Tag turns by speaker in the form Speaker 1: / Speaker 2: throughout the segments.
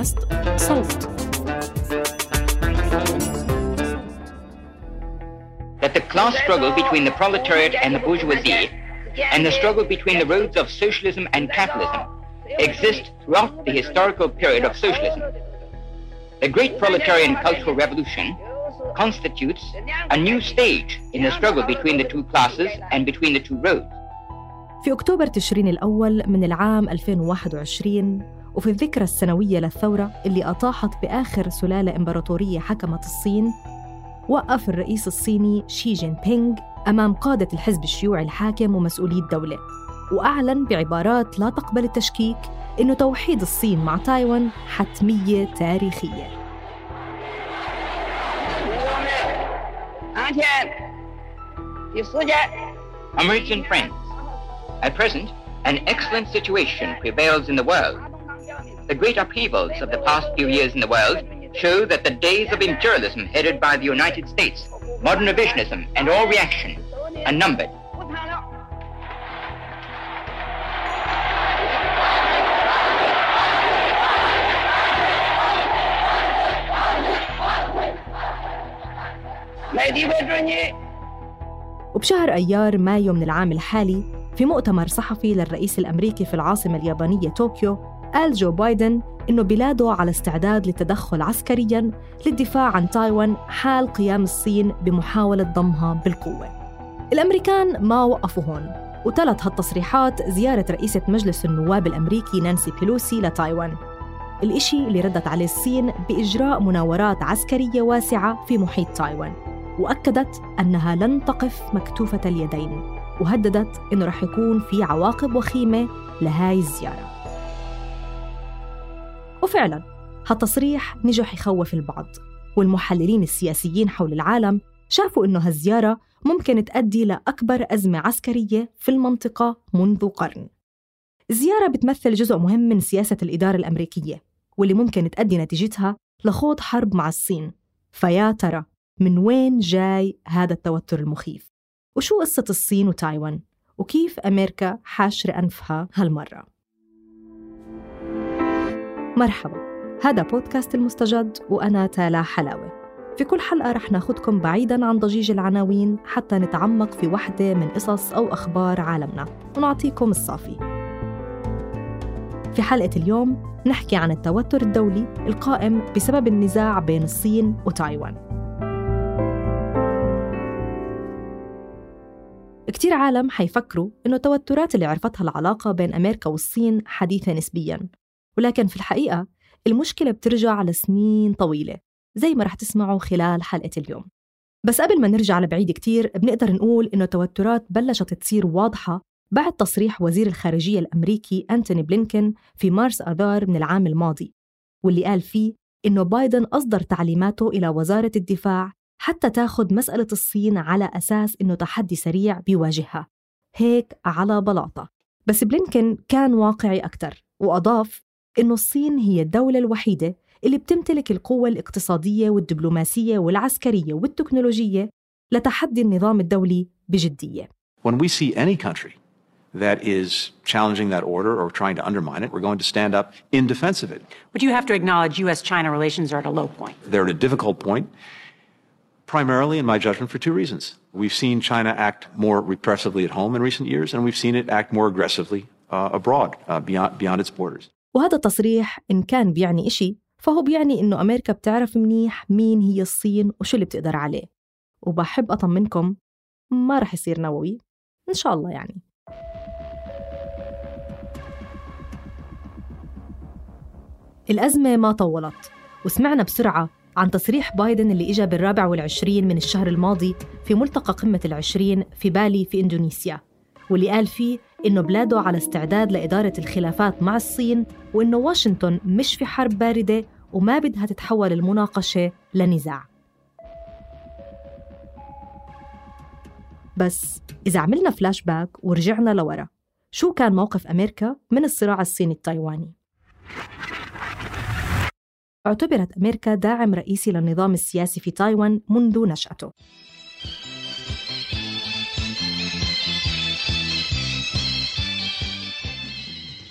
Speaker 1: بودكاست صوت
Speaker 2: that the class struggle between the proletariat and the bourgeoisie and the struggle between the roads of socialism and capitalism exist throughout the historical period of socialism. The great proletarian cultural revolution constitutes a new stage in the struggle between the two classes and between the two roads.
Speaker 1: في أكتوبر تشرين الأول من العام 2021 وفي الذكرى السنوية للثورة اللي أطاحت بآخر سلالة إمبراطورية حكمت الصين وقف الرئيس الصيني شي جين بينغ أمام قادة الحزب الشيوعي الحاكم ومسؤولي الدولة وأعلن بعبارات لا تقبل التشكيك إنه توحيد الصين مع تايوان حتمية تاريخية
Speaker 2: American friends, at present, an excellent situation prevails in the world. The great upheavals of the past few years in the world show that the days of imperialism headed by the United States, modern revisionism, and all reaction are numbered.
Speaker 1: وبشهر أيار مايو من العام الحالي في مؤتمر صحفي للرئيس الأمريكي في العاصمة اليابانية طوكيو قال جو بايدن إنه بلاده على استعداد للتدخل عسكرياً للدفاع عن تايوان حال قيام الصين بمحاولة ضمها بالقوة. الأمريكان ما وقفوا هون وتلت هالتصريحات زيارة رئيسة مجلس النواب الأمريكي نانسي بيلوسي لتايوان. الإشي اللي ردت عليه الصين بإجراء مناورات عسكرية واسعة في محيط تايوان وأكدت أنها لن تقف مكتوفة اليدين وهددت أنه رح يكون في عواقب وخيمة لهاي الزيارة. وفعلا هالتصريح نجح يخوف البعض والمحللين السياسيين حول العالم شافوا إنه هالزيارة ممكن تؤدي لأكبر أزمة عسكرية في المنطقة منذ قرن الزيارة بتمثل جزء مهم من سياسة الإدارة الأمريكية واللي ممكن تؤدي نتيجتها لخوض حرب مع الصين فيا ترى من وين جاي هذا التوتر المخيف؟ وشو قصة الصين وتايوان؟ وكيف أمريكا حاشرة أنفها هالمرة؟ مرحبا. هذا بودكاست المستجد وأنا تالا حلاوة. في كل حلقة رح ناخدكم بعيداً عن ضجيج العناوين حتى نتعمق في وحدة من قصص أو أخبار عالمنا. ونعطيكم الصافي. في حلقة اليوم نحكي عن التوتر الدولي القائم بسبب النزاع بين الصين وتايوان. كتير عالم حيفكروا إنه التوترات اللي عرفتها العلاقة بين أمريكا والصين حديثة نسبياً. ولكن في الحقيقة المشكلة بترجع لسنين طويلة زي ما رح تسمعوا خلال حلقة اليوم. بس قبل ما نرجع لبعيد كتير بنقدر نقول إنه التوترات بلشت تصير واضحة بعد تصريح وزير الخارجية الأمريكي أنتوني بلينكن في مارس آذار من العام الماضي واللي قال فيه إنه بايدن أصدر تعليماته إلى وزارة الدفاع حتى تاخد مسألة الصين على أساس إنه تحدي سريع بيواجهها. هيك على بلاطة. بس بلينكن كان واقعي أكثر وأضاف إنه الصين هي الدولة الوحيدة اللي بتمتلك القوة الاقتصادية والدبلوماسية والعسكرية والتكنولوجية لتحدي النظام الدولي بجدية.
Speaker 3: When we see any country that is challenging that order or trying to undermine it, we're going to stand up in defense of it.
Speaker 4: But you have to acknowledge U.S. China relations are at a low point.
Speaker 3: They're at a difficult point, primarily, in my judgment, for two reasons. We've seen China act more repressively at home in recent years, and we've seen it act more aggressively uh, abroad, uh, beyond, beyond its borders.
Speaker 1: وهذا التصريح إن كان بيعني إشي فهو بيعني إنه أمريكا بتعرف منيح مين هي الصين وشو اللي بتقدر عليه. وبحب أطمنكم ما رح يصير نووي. إن شاء الله يعني. الأزمة ما طولت وسمعنا بسرعة عن تصريح بايدن اللي إجا بالرابع والعشرين من الشهر الماضي في ملتقى قمة العشرين في بالي في إندونيسيا واللي قال فيه إنه بلاده على استعداد لإدارة الخلافات مع الصين وإنه واشنطن مش في حرب باردة وما بدها تتحول المناقشة لنزاع بس إذا عملنا فلاش باك ورجعنا لورا شو كان موقف أمريكا من الصراع الصيني التايواني؟ اعتبرت أمريكا داعم رئيسي للنظام السياسي في تايوان منذ نشأته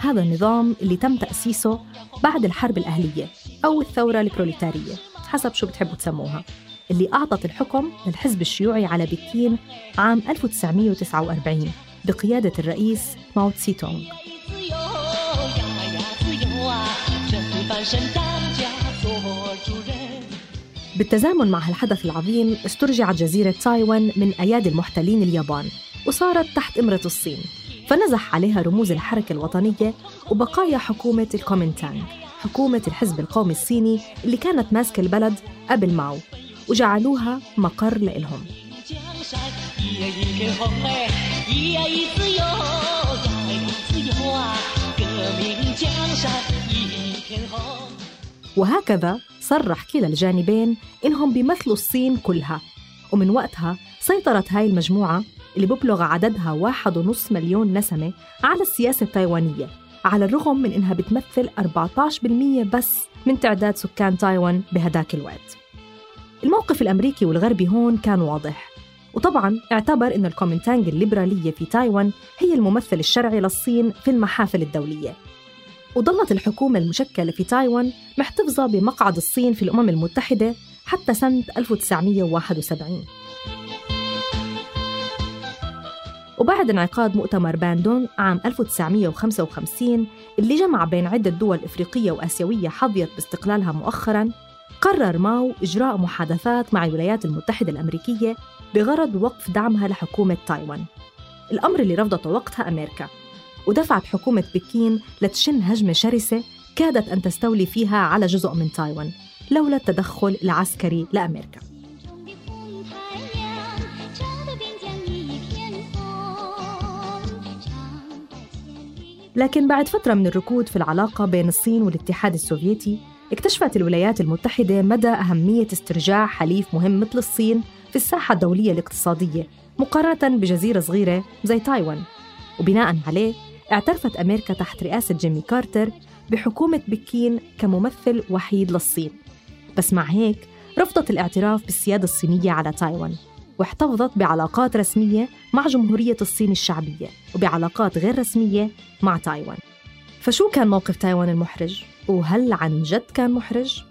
Speaker 1: هذا النظام اللي تم تأسيسه بعد الحرب الأهلية أو الثورة البروليتارية حسب شو بتحبوا تسموها اللي أعطت الحكم للحزب الشيوعي على بكين عام 1949 بقيادة الرئيس ماو تسي تونغ بالتزامن مع هالحدث العظيم استرجعت جزيرة تايوان من أيادي المحتلين اليابان وصارت تحت إمرة الصين. فنزح عليها رموز الحركة الوطنية وبقايا حكومة الكومينتانغ حكومة الحزب القومي الصيني اللي كانت ماسكة البلد قبل ماو وجعلوها مقر لإلهم. وهكذا صرح كلا الجانبين إنهم بيمثلوا الصين كلها ومن وقتها سيطرت هاي المجموعة اللي ببلغ عددها واحد ونص مليون نسمة على السياسة التايوانية على الرغم من إنها بتمثل 14% بس من تعداد سكان تايوان بهداك الوقت. الموقف الأمريكي والغربي هون كان واضح وطبعا اعتبر أن الكومنتانج الليبرالية في تايوان هي الممثل الشرعي للصين في المحافل الدولية. وظلت الحكومة المشكلة في تايوان محتفظة بمقعد الصين في الأمم المتحدة حتى سنة 1971 وبعد انعقاد مؤتمر باندونغ عام 1955 اللي جمع بين عدة دول إفريقية وآسيوية حظيت باستقلالها مؤخراً قرر ماو إجراء محادثات مع الولايات المتحدة الأمريكية بغرض وقف دعمها لحكومة تايوان. الأمر اللي رفضته وقتها أمريكا ودفعت حكومة بكين لتشن هجمة شرسة كادت أن تستولي فيها على جزء من تايوان لولا التدخل العسكري لأمريكا. لكن بعد فترة من الركود في العلاقة بين الصين والاتحاد السوفيتي اكتشفت الولايات المتحدة مدى أهمية استرجاع حليف مهم مثل الصين في الساحة الدولية الاقتصادية مقارنة بجزيرة صغيرة زي تايوان. وبناء عليه اعترفت أمريكا تحت رئاسة جيمي كارتر بحكومة بكين كممثل وحيد للصين. بس مع هيك رفضت الاعتراف بالسيادة الصينية على تايوان. واحتفظت بعلاقات رسمية مع جمهورية الصين الشعبية وبعلاقات غير رسمية مع تايوان فشو كان موقف تايوان المحرج؟ وهل عن جد كان محرج؟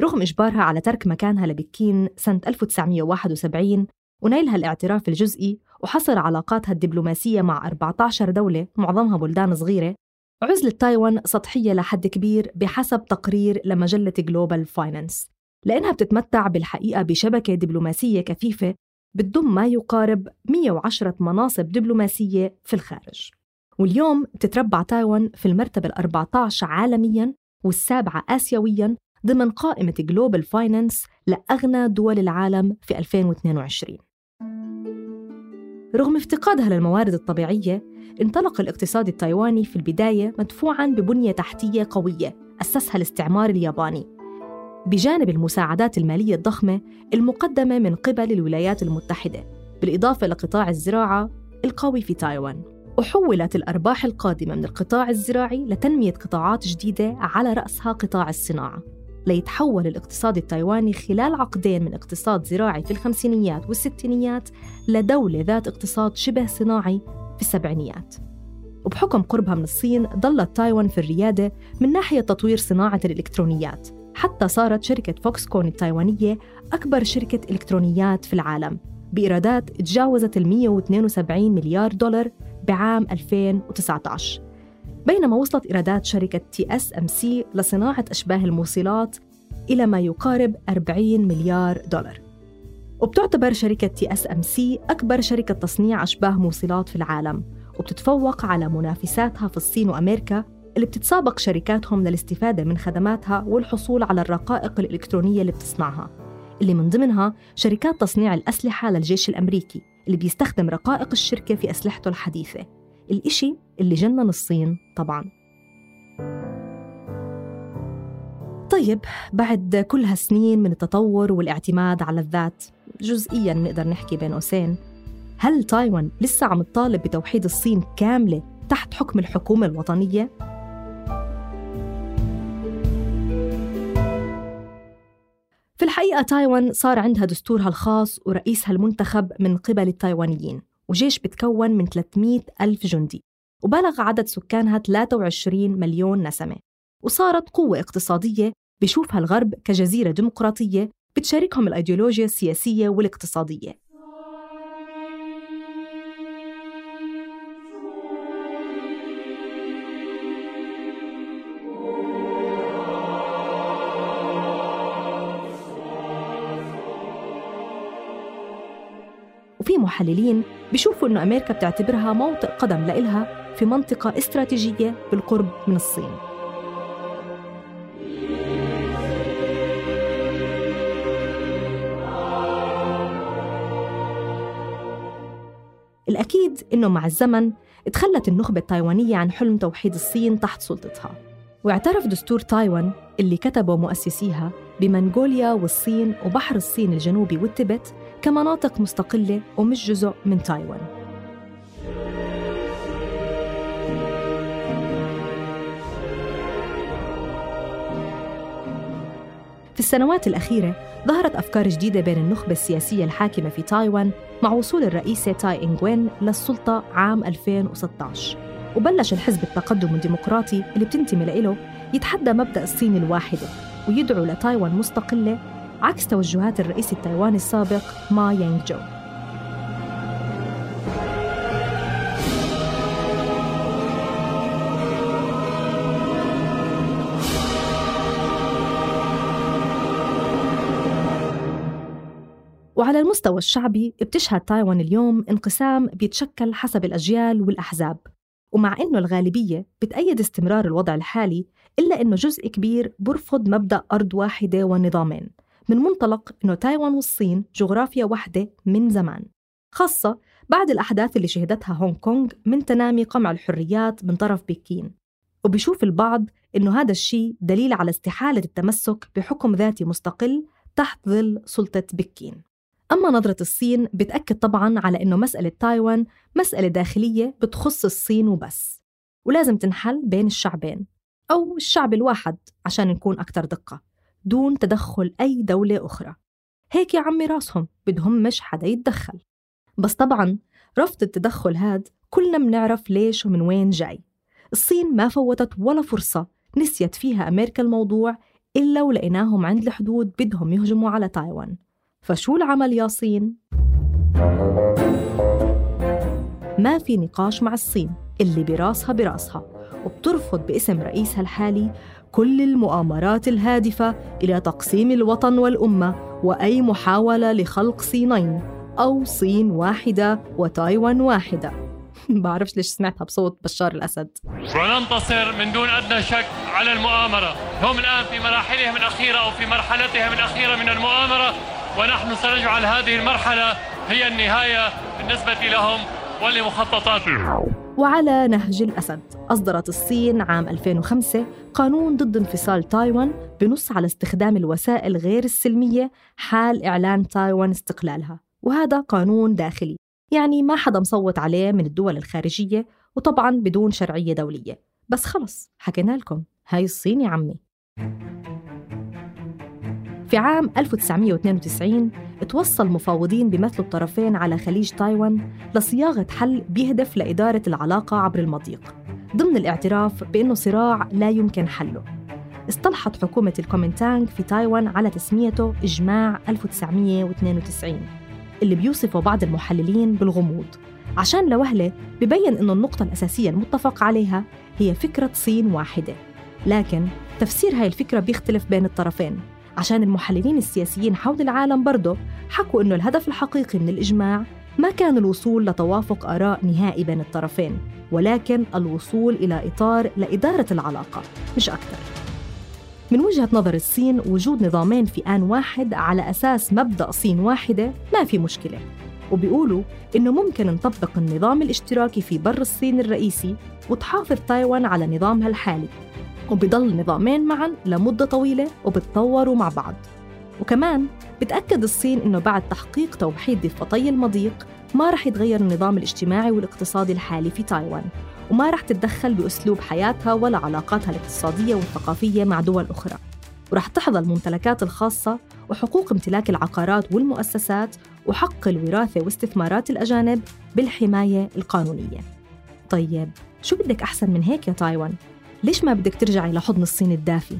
Speaker 1: رغم إجبارها على ترك مكانها لبكين سنة 1971 ونيلها الاعتراف الجزئي وحصر علاقاتها الدبلوماسية مع 14 دولة معظمها بلدان صغيرة عزلة تايوان سطحية لحد كبير بحسب تقرير لمجلة Global Finance لأنها بتتمتع بالحقيقة بشبكة دبلوماسية كثيفة بتضم ما يقارب 110 مناصب دبلوماسية في الخارج. واليوم بتتربع تايوان في المرتبة ال 14 عالمياً والسابعة آسيوياً ضمن قائمة Global Finance لأغنى دول العالم في 2022 رغم افتقادها للموارد الطبيعية انطلق الاقتصاد التايواني في البداية مدفوعاً ببنية تحتية قوية أسسها الاستعمار الياباني. بجانب المساعدات المالية الضخمة المقدمة من قبل الولايات المتحدة بالإضافة لقطاع الزراعة القوي في تايوان. وحولت الأرباح القادمة من القطاع الزراعي لتنمية قطاعات جديدة على رأسها قطاع الصناعة. ليتحول الاقتصاد التايواني خلال عقدين من اقتصاد زراعي في الخمسينيات والستينيات لدولة ذات اقتصاد شبه صناعي في السبعينيات. وبحكم قربها من الصين ظلت تايوان في الريادة من ناحية تطوير صناعة الإلكترونيات. حتى صارت شركة فوكس كون التايوانية أكبر شركة إلكترونيات في العالم بإيرادات تجاوزت ال 172 مليار دولار بعام 2019 بينما وصلت إيرادات شركة TSMC لصناعة أشباه الموصلات إلى ما يقارب 40 مليار دولار. وبتعتبر شركة TSMC أكبر شركة تصنيع أشباه موصلات في العالم وبتتفوق على منافساتها في الصين وأمريكا اللي بتتسابق شركاتهم للاستفادة من خدماتها والحصول على الرقائق الإلكترونية اللي بتصنعها اللي من ضمنها شركات تصنيع الأسلحة للجيش الأمريكي اللي بيستخدم رقائق الشركة في أسلحته الحديثة. الإشي اللي جنن الصين طبعاً. طيب بعد كل هالسنين من التطور والاعتماد على الذات جزئياً نقدر نحكي بين قوسين. هل تايوان لسه عم تطالب بتوحيد الصين كاملة تحت حكم الحكومة الوطنية؟ في الحقيقة تايوان صار عندها دستورها الخاص ورئيسها المنتخب من قبل التايوانيين. وجيش بتكون من 300 ألف جندي وبلغ عدد سكانها 23 مليون نسمة وصارت قوة اقتصادية بشوفها الغرب كجزيرة ديمقراطية بتشاركهم الأيديولوجيا السياسية والاقتصادية. محللين بيشوفوا إنه أمريكا بتعتبرها موطئ قدم لإلها في منطقة استراتيجية بالقرب من الصين. الأكيد إنه مع الزمن تخلت النخبة التايوانية عن حلم توحيد الصين تحت سلطتها. واعترف دستور تايوان اللي كتبه مؤسسيها بمنغوليا والصين وبحر الصين الجنوبي والتبت كمناطق مستقلة ومش جزء من تايوان. في السنوات الأخيرة ظهرت أفكار جديدة بين النخبة السياسية الحاكمة في تايوان مع وصول الرئيسة تاي إنغوين للسلطة عام 2016 وبلش الحزب التقدم الديمقراطي اللي بتنتمي له يتحدى مبدأ الصين الواحدة ويدعو لتايوان مستقلة عكس توجهات الرئيس التايواني السابق ما يانغ جو وعلى المستوى الشعبي بتشهد تايوان اليوم انقسام بيتشكل حسب الأجيال والأحزاب. ومع إنه الغالبية بتأيد استمرار الوضع الحالي إلا إنه جزء كبير برفض مبدأ أرض واحدة ونظامين. من منطلق إنه تايوان والصين جغرافيا واحدة من زمان. خاصة بعد الأحداث اللي شهدتها هونغ كونغ من تنامي قمع الحريات من طرف بكين. وبشوف البعض إنه هذا الشيء دليل على استحالة التمسك بحكم ذاتي مستقل تحت ظل سلطة بكين. أما نظرة الصين بتأكد طبعاً على إنه مسألة تايوان مسألة داخلية بتخص الصين وبس. ولازم تنحل بين الشعبين أو الشعب الواحد عشان نكون أكثر دقة. دون تدخل أي دولة أخرى. هيك يا عمي راسهم بدهم مش حدا يتدخل. بس طبعاً رفض التدخل هاد كلنا بنعرف ليش ومن وين جاي. الصين ما فوتت ولا فرصة نسيت فيها أمريكا الموضوع إلا ولقيناهم عند الحدود بدهم يهجموا على تايوان. فشو العمل يا صين؟ ما في نقاش مع الصين اللي براسها براسها وبترفض باسم رئيسها الحالي كل المؤامرات الهادفة إلى تقسيم الوطن والأمة وأي محاولة لخلق صينين أو صين واحدة وتايوان واحدة. بعرفش ليش سمعتها بصوت بشار الأسد.
Speaker 5: وننتصر من دون أدنى شك على المؤامرة. هم الآن في مراحلهم الأخيرة أو في مرحلتهم الأخيرة من المؤامرة ونحن سنجعل هذه المرحلة هي النهاية بالنسبة لهم ولمخططاتهم.
Speaker 1: وعلى نهج الأسد. أصدرت الصين عام 2005 قانون ضد انفصال تايوان بنص على استخدام الوسائل غير السلمية حال إعلان تايوان استقلالها وهذا قانون داخلي. يعني ما حدا مصوت عليه من الدول الخارجية وطبعا بدون شرعية دولية. بس خلص حكينا لكم. هاي الصين يا عمي. في عام 1992 توصل مفاوضين بيمثلوا الطرفين على خليج تايوان لصياغة حل بيهدف لإدارة العلاقة عبر المضيق ضمن الاعتراف بأنه صراع لا يمكن حله. اصطلحت حكومة الكومنتانغ في تايوان على تسميته إجماع 1992 اللي بيوصفه بعض المحللين بالغموض عشان لوهلة ببين أنه النقطة الأساسية المتفق عليها هي فكرة صين واحدة. لكن تفسير هاي الفكرة بيختلف بين الطرفين. عشان المحللين السياسيين حول العالم برضه حكوا إنه الهدف الحقيقي من الإجماع ما كان الوصول لتوافق آراء نهائي بين الطرفين ولكن الوصول إلى إطار لإدارة العلاقة مش أكثر. من وجهة نظر الصين وجود نظامين في آن واحد على أساس مبدأ صين واحدة ما في مشكلة. وبيقولوا إنه ممكن نطبق النظام الاشتراكي في بر الصين الرئيسي وتحافظ تايوان على نظامها الحالي. وبيضل نظامين معا لمدة طويلة وبتطوروا مع بعض. وكمان بتأكد الصين إنه بعد تحقيق توحيد ضفتي المضيق ما رح يتغير النظام الاجتماعي والاقتصادي الحالي في تايوان وما رح تتدخل بأسلوب حياتها ولا علاقاتها الاقتصادية والثقافية مع دول أخرى. ورح تحظى الممتلكات الخاصة وحقوق امتلاك العقارات والمؤسسات وحق الوراثة واستثمارات الأجانب بالحماية القانونية. طيب شو بدك أحسن من هيك يا تايوان؟ ليش ما بدك ترجعي لحضن الصين الدافي؟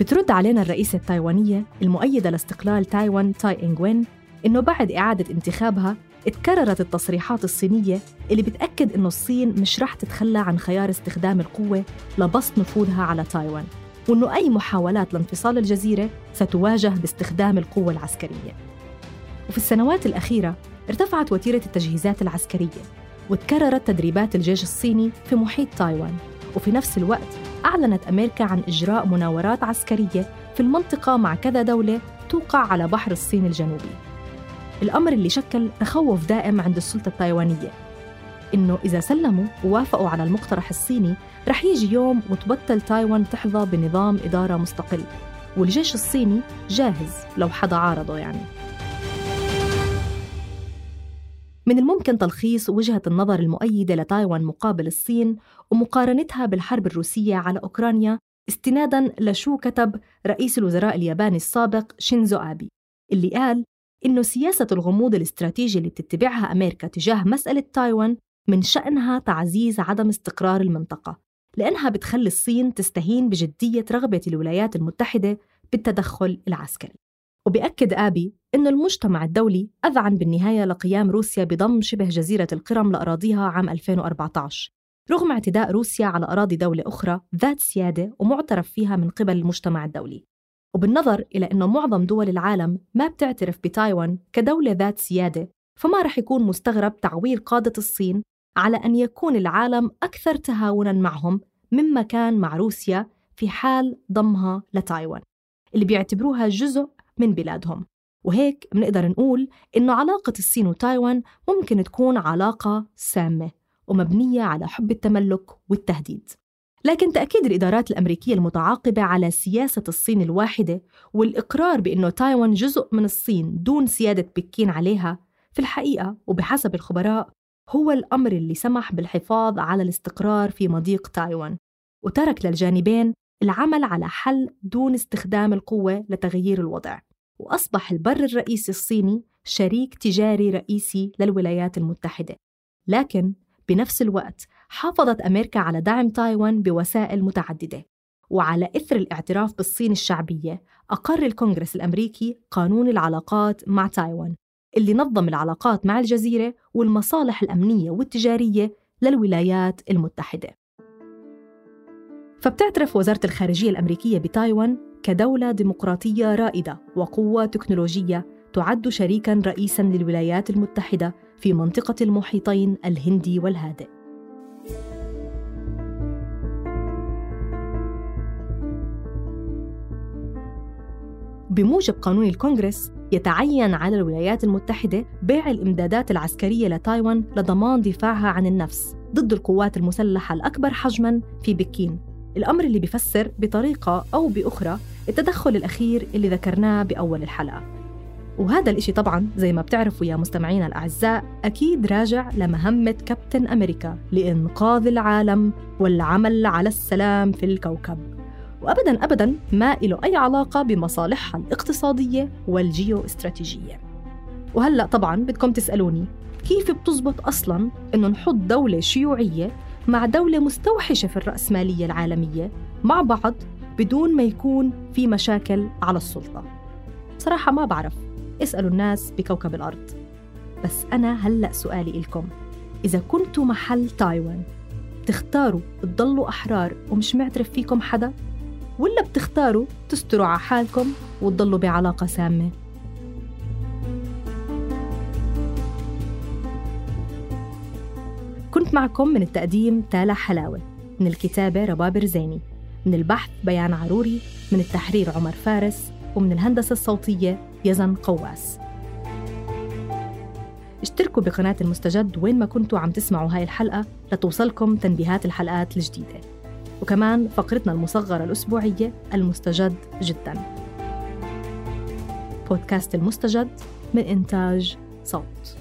Speaker 1: بترد علينا الرئيسة التايوانية المؤيدة لاستقلال تايوان تاي إنغوين إنه بعد إعادة انتخابها اتكررت التصريحات الصينية اللي بتأكد إنه الصين مش رح تتخلى عن خيار استخدام القوة لبسط نفوذها على تايوان وإنه أي محاولات لانفصال الجزيرة ستواجه باستخدام القوة العسكرية وفي السنوات الأخيرة ارتفعت وتيرة التجهيزات العسكرية وتكررت تدريبات الجيش الصيني في محيط تايوان وفي نفس الوقت أعلنت أمريكا عن إجراء مناورات عسكرية في المنطقة مع كذا دولة توقع على بحر الصين الجنوبي. الأمر اللي شكل تخوف دائم عند السلطة التايوانية إنه إذا سلموا ووافقوا على المقترح الصيني رح يجي يوم وتبطل تايوان تحظى بنظام إدارة مستقل والجيش الصيني جاهز لو حدا عارضه يعني. من الممكن تلخيص وجهة النظر المؤيدة لتايوان مقابل الصين ومقارنتها بالحرب الروسية على أوكرانيا استناداً لشو كتب رئيس الوزراء الياباني السابق شينزو آبي اللي قال إنه سياسة الغموض الاستراتيجي اللي بتتبعها أمريكا تجاه مسألة تايوان من شأنها تعزيز عدم استقرار المنطقة لأنها بتخلي الصين تستهين بجدية رغبة الولايات المتحدة بالتدخل العسكري. وبيأكد آبي أن المجتمع الدولي أذعن بالنهاية لقيام روسيا بضم شبه جزيرة القرم لأراضيها عام 2014 رغم اعتداء روسيا على أراضي دولة أخرى ذات سيادة ومعترف فيها من قبل المجتمع الدولي. وبالنظر إلى أنه معظم دول العالم ما بتعترف بتايوان كدولة ذات سيادة فما رح يكون مستغرب تعويل قادة الصين على أن يكون العالم أكثر تهاونا معهم مما كان مع روسيا في حال ضمها لتايوان اللي بيعتبروها جزء من بلادهم. وهيك بنقدر نقول إنه علاقة الصين وتايوان ممكن تكون علاقة سامة ومبنية على حب التملك والتهديد. لكن تأكيد الإدارات الأمريكية المتعاقبة على سياسة الصين الواحدة والإقرار بأنه تايوان جزء من الصين دون سيادة بكين عليها في الحقيقة وبحسب الخبراء هو الأمر اللي سمح بالحفاظ على الاستقرار في مضيق تايوان وترك للجانبين العمل على حل دون استخدام القوة لتغيير الوضع. وأصبح البر الرئيسي الصيني شريك تجاري رئيسي للولايات المتحدة. لكن بنفس الوقت حافظت أمريكا على دعم تايوان بوسائل متعددة. وعلى إثر الاعتراف بالصين الشعبية أقر الكونغرس الأمريكي قانون العلاقات مع تايوان اللي نظم العلاقات مع الجزيرة والمصالح الأمنية والتجارية للولايات المتحدة. فبتعترف وزارة الخارجية الأمريكية بتايوان كدولة ديمقراطية رائدة وقوة تكنولوجية تعد شريكاً رئيساً للولايات المتحدة في منطقة المحيطين الهندي والهادئ. بموجب قانون الكونغرس يتعين على الولايات المتحدة بيع الإمدادات العسكرية لتايوان لضمان دفاعها عن النفس ضد القوات المسلحة الأكبر حجماً في بكين الأمر اللي بيفسر بطريقة أو بأخرى التدخل الأخير اللي ذكرناه بأول الحلقة. وهذا الإشي طبعاً زي ما بتعرفوا يا مستمعينا الأعزاء أكيد راجع لمهمة كابتن أمريكا لإنقاذ العالم والعمل على السلام في الكوكب. وأبداً أبداً ما له أي علاقة بمصالحها الاقتصادية والجيو استراتيجية وهلأ طبعاً بدكم تسألوني كيف بتزبط أصلاً إنه نحط دولة شيوعية مع دولة مستوحشة في الرأسمالية العالمية مع بعض بدون ما يكون في مشاكل على السلطة. صراحة ما بعرف. اسألوا الناس بكوكب الأرض. بس أنا هلأ سؤالي إلكم. إذا كنتوا محل تايوان بتختاروا تضلوا أحرار ومش معترف فيكم حدا؟ ولا بتختاروا تستروا على حالكم وتضلوا بعلاقة سامة؟ معكم من التقديم تالا حلاوة من الكتابة رباب رزيني من البحث بيان عروري من التحرير عمر فارس ومن الهندسة الصوتية يزن قواس. اشتركوا بقناة المستجد وين ما كنتوا عم تسمعوا هاي الحلقة لتوصلكم تنبيهات الحلقات الجديدة. وكمان فقرتنا المصغرة الأسبوعية المستجد جدا. بودكاست المستجد من إنتاج صوت.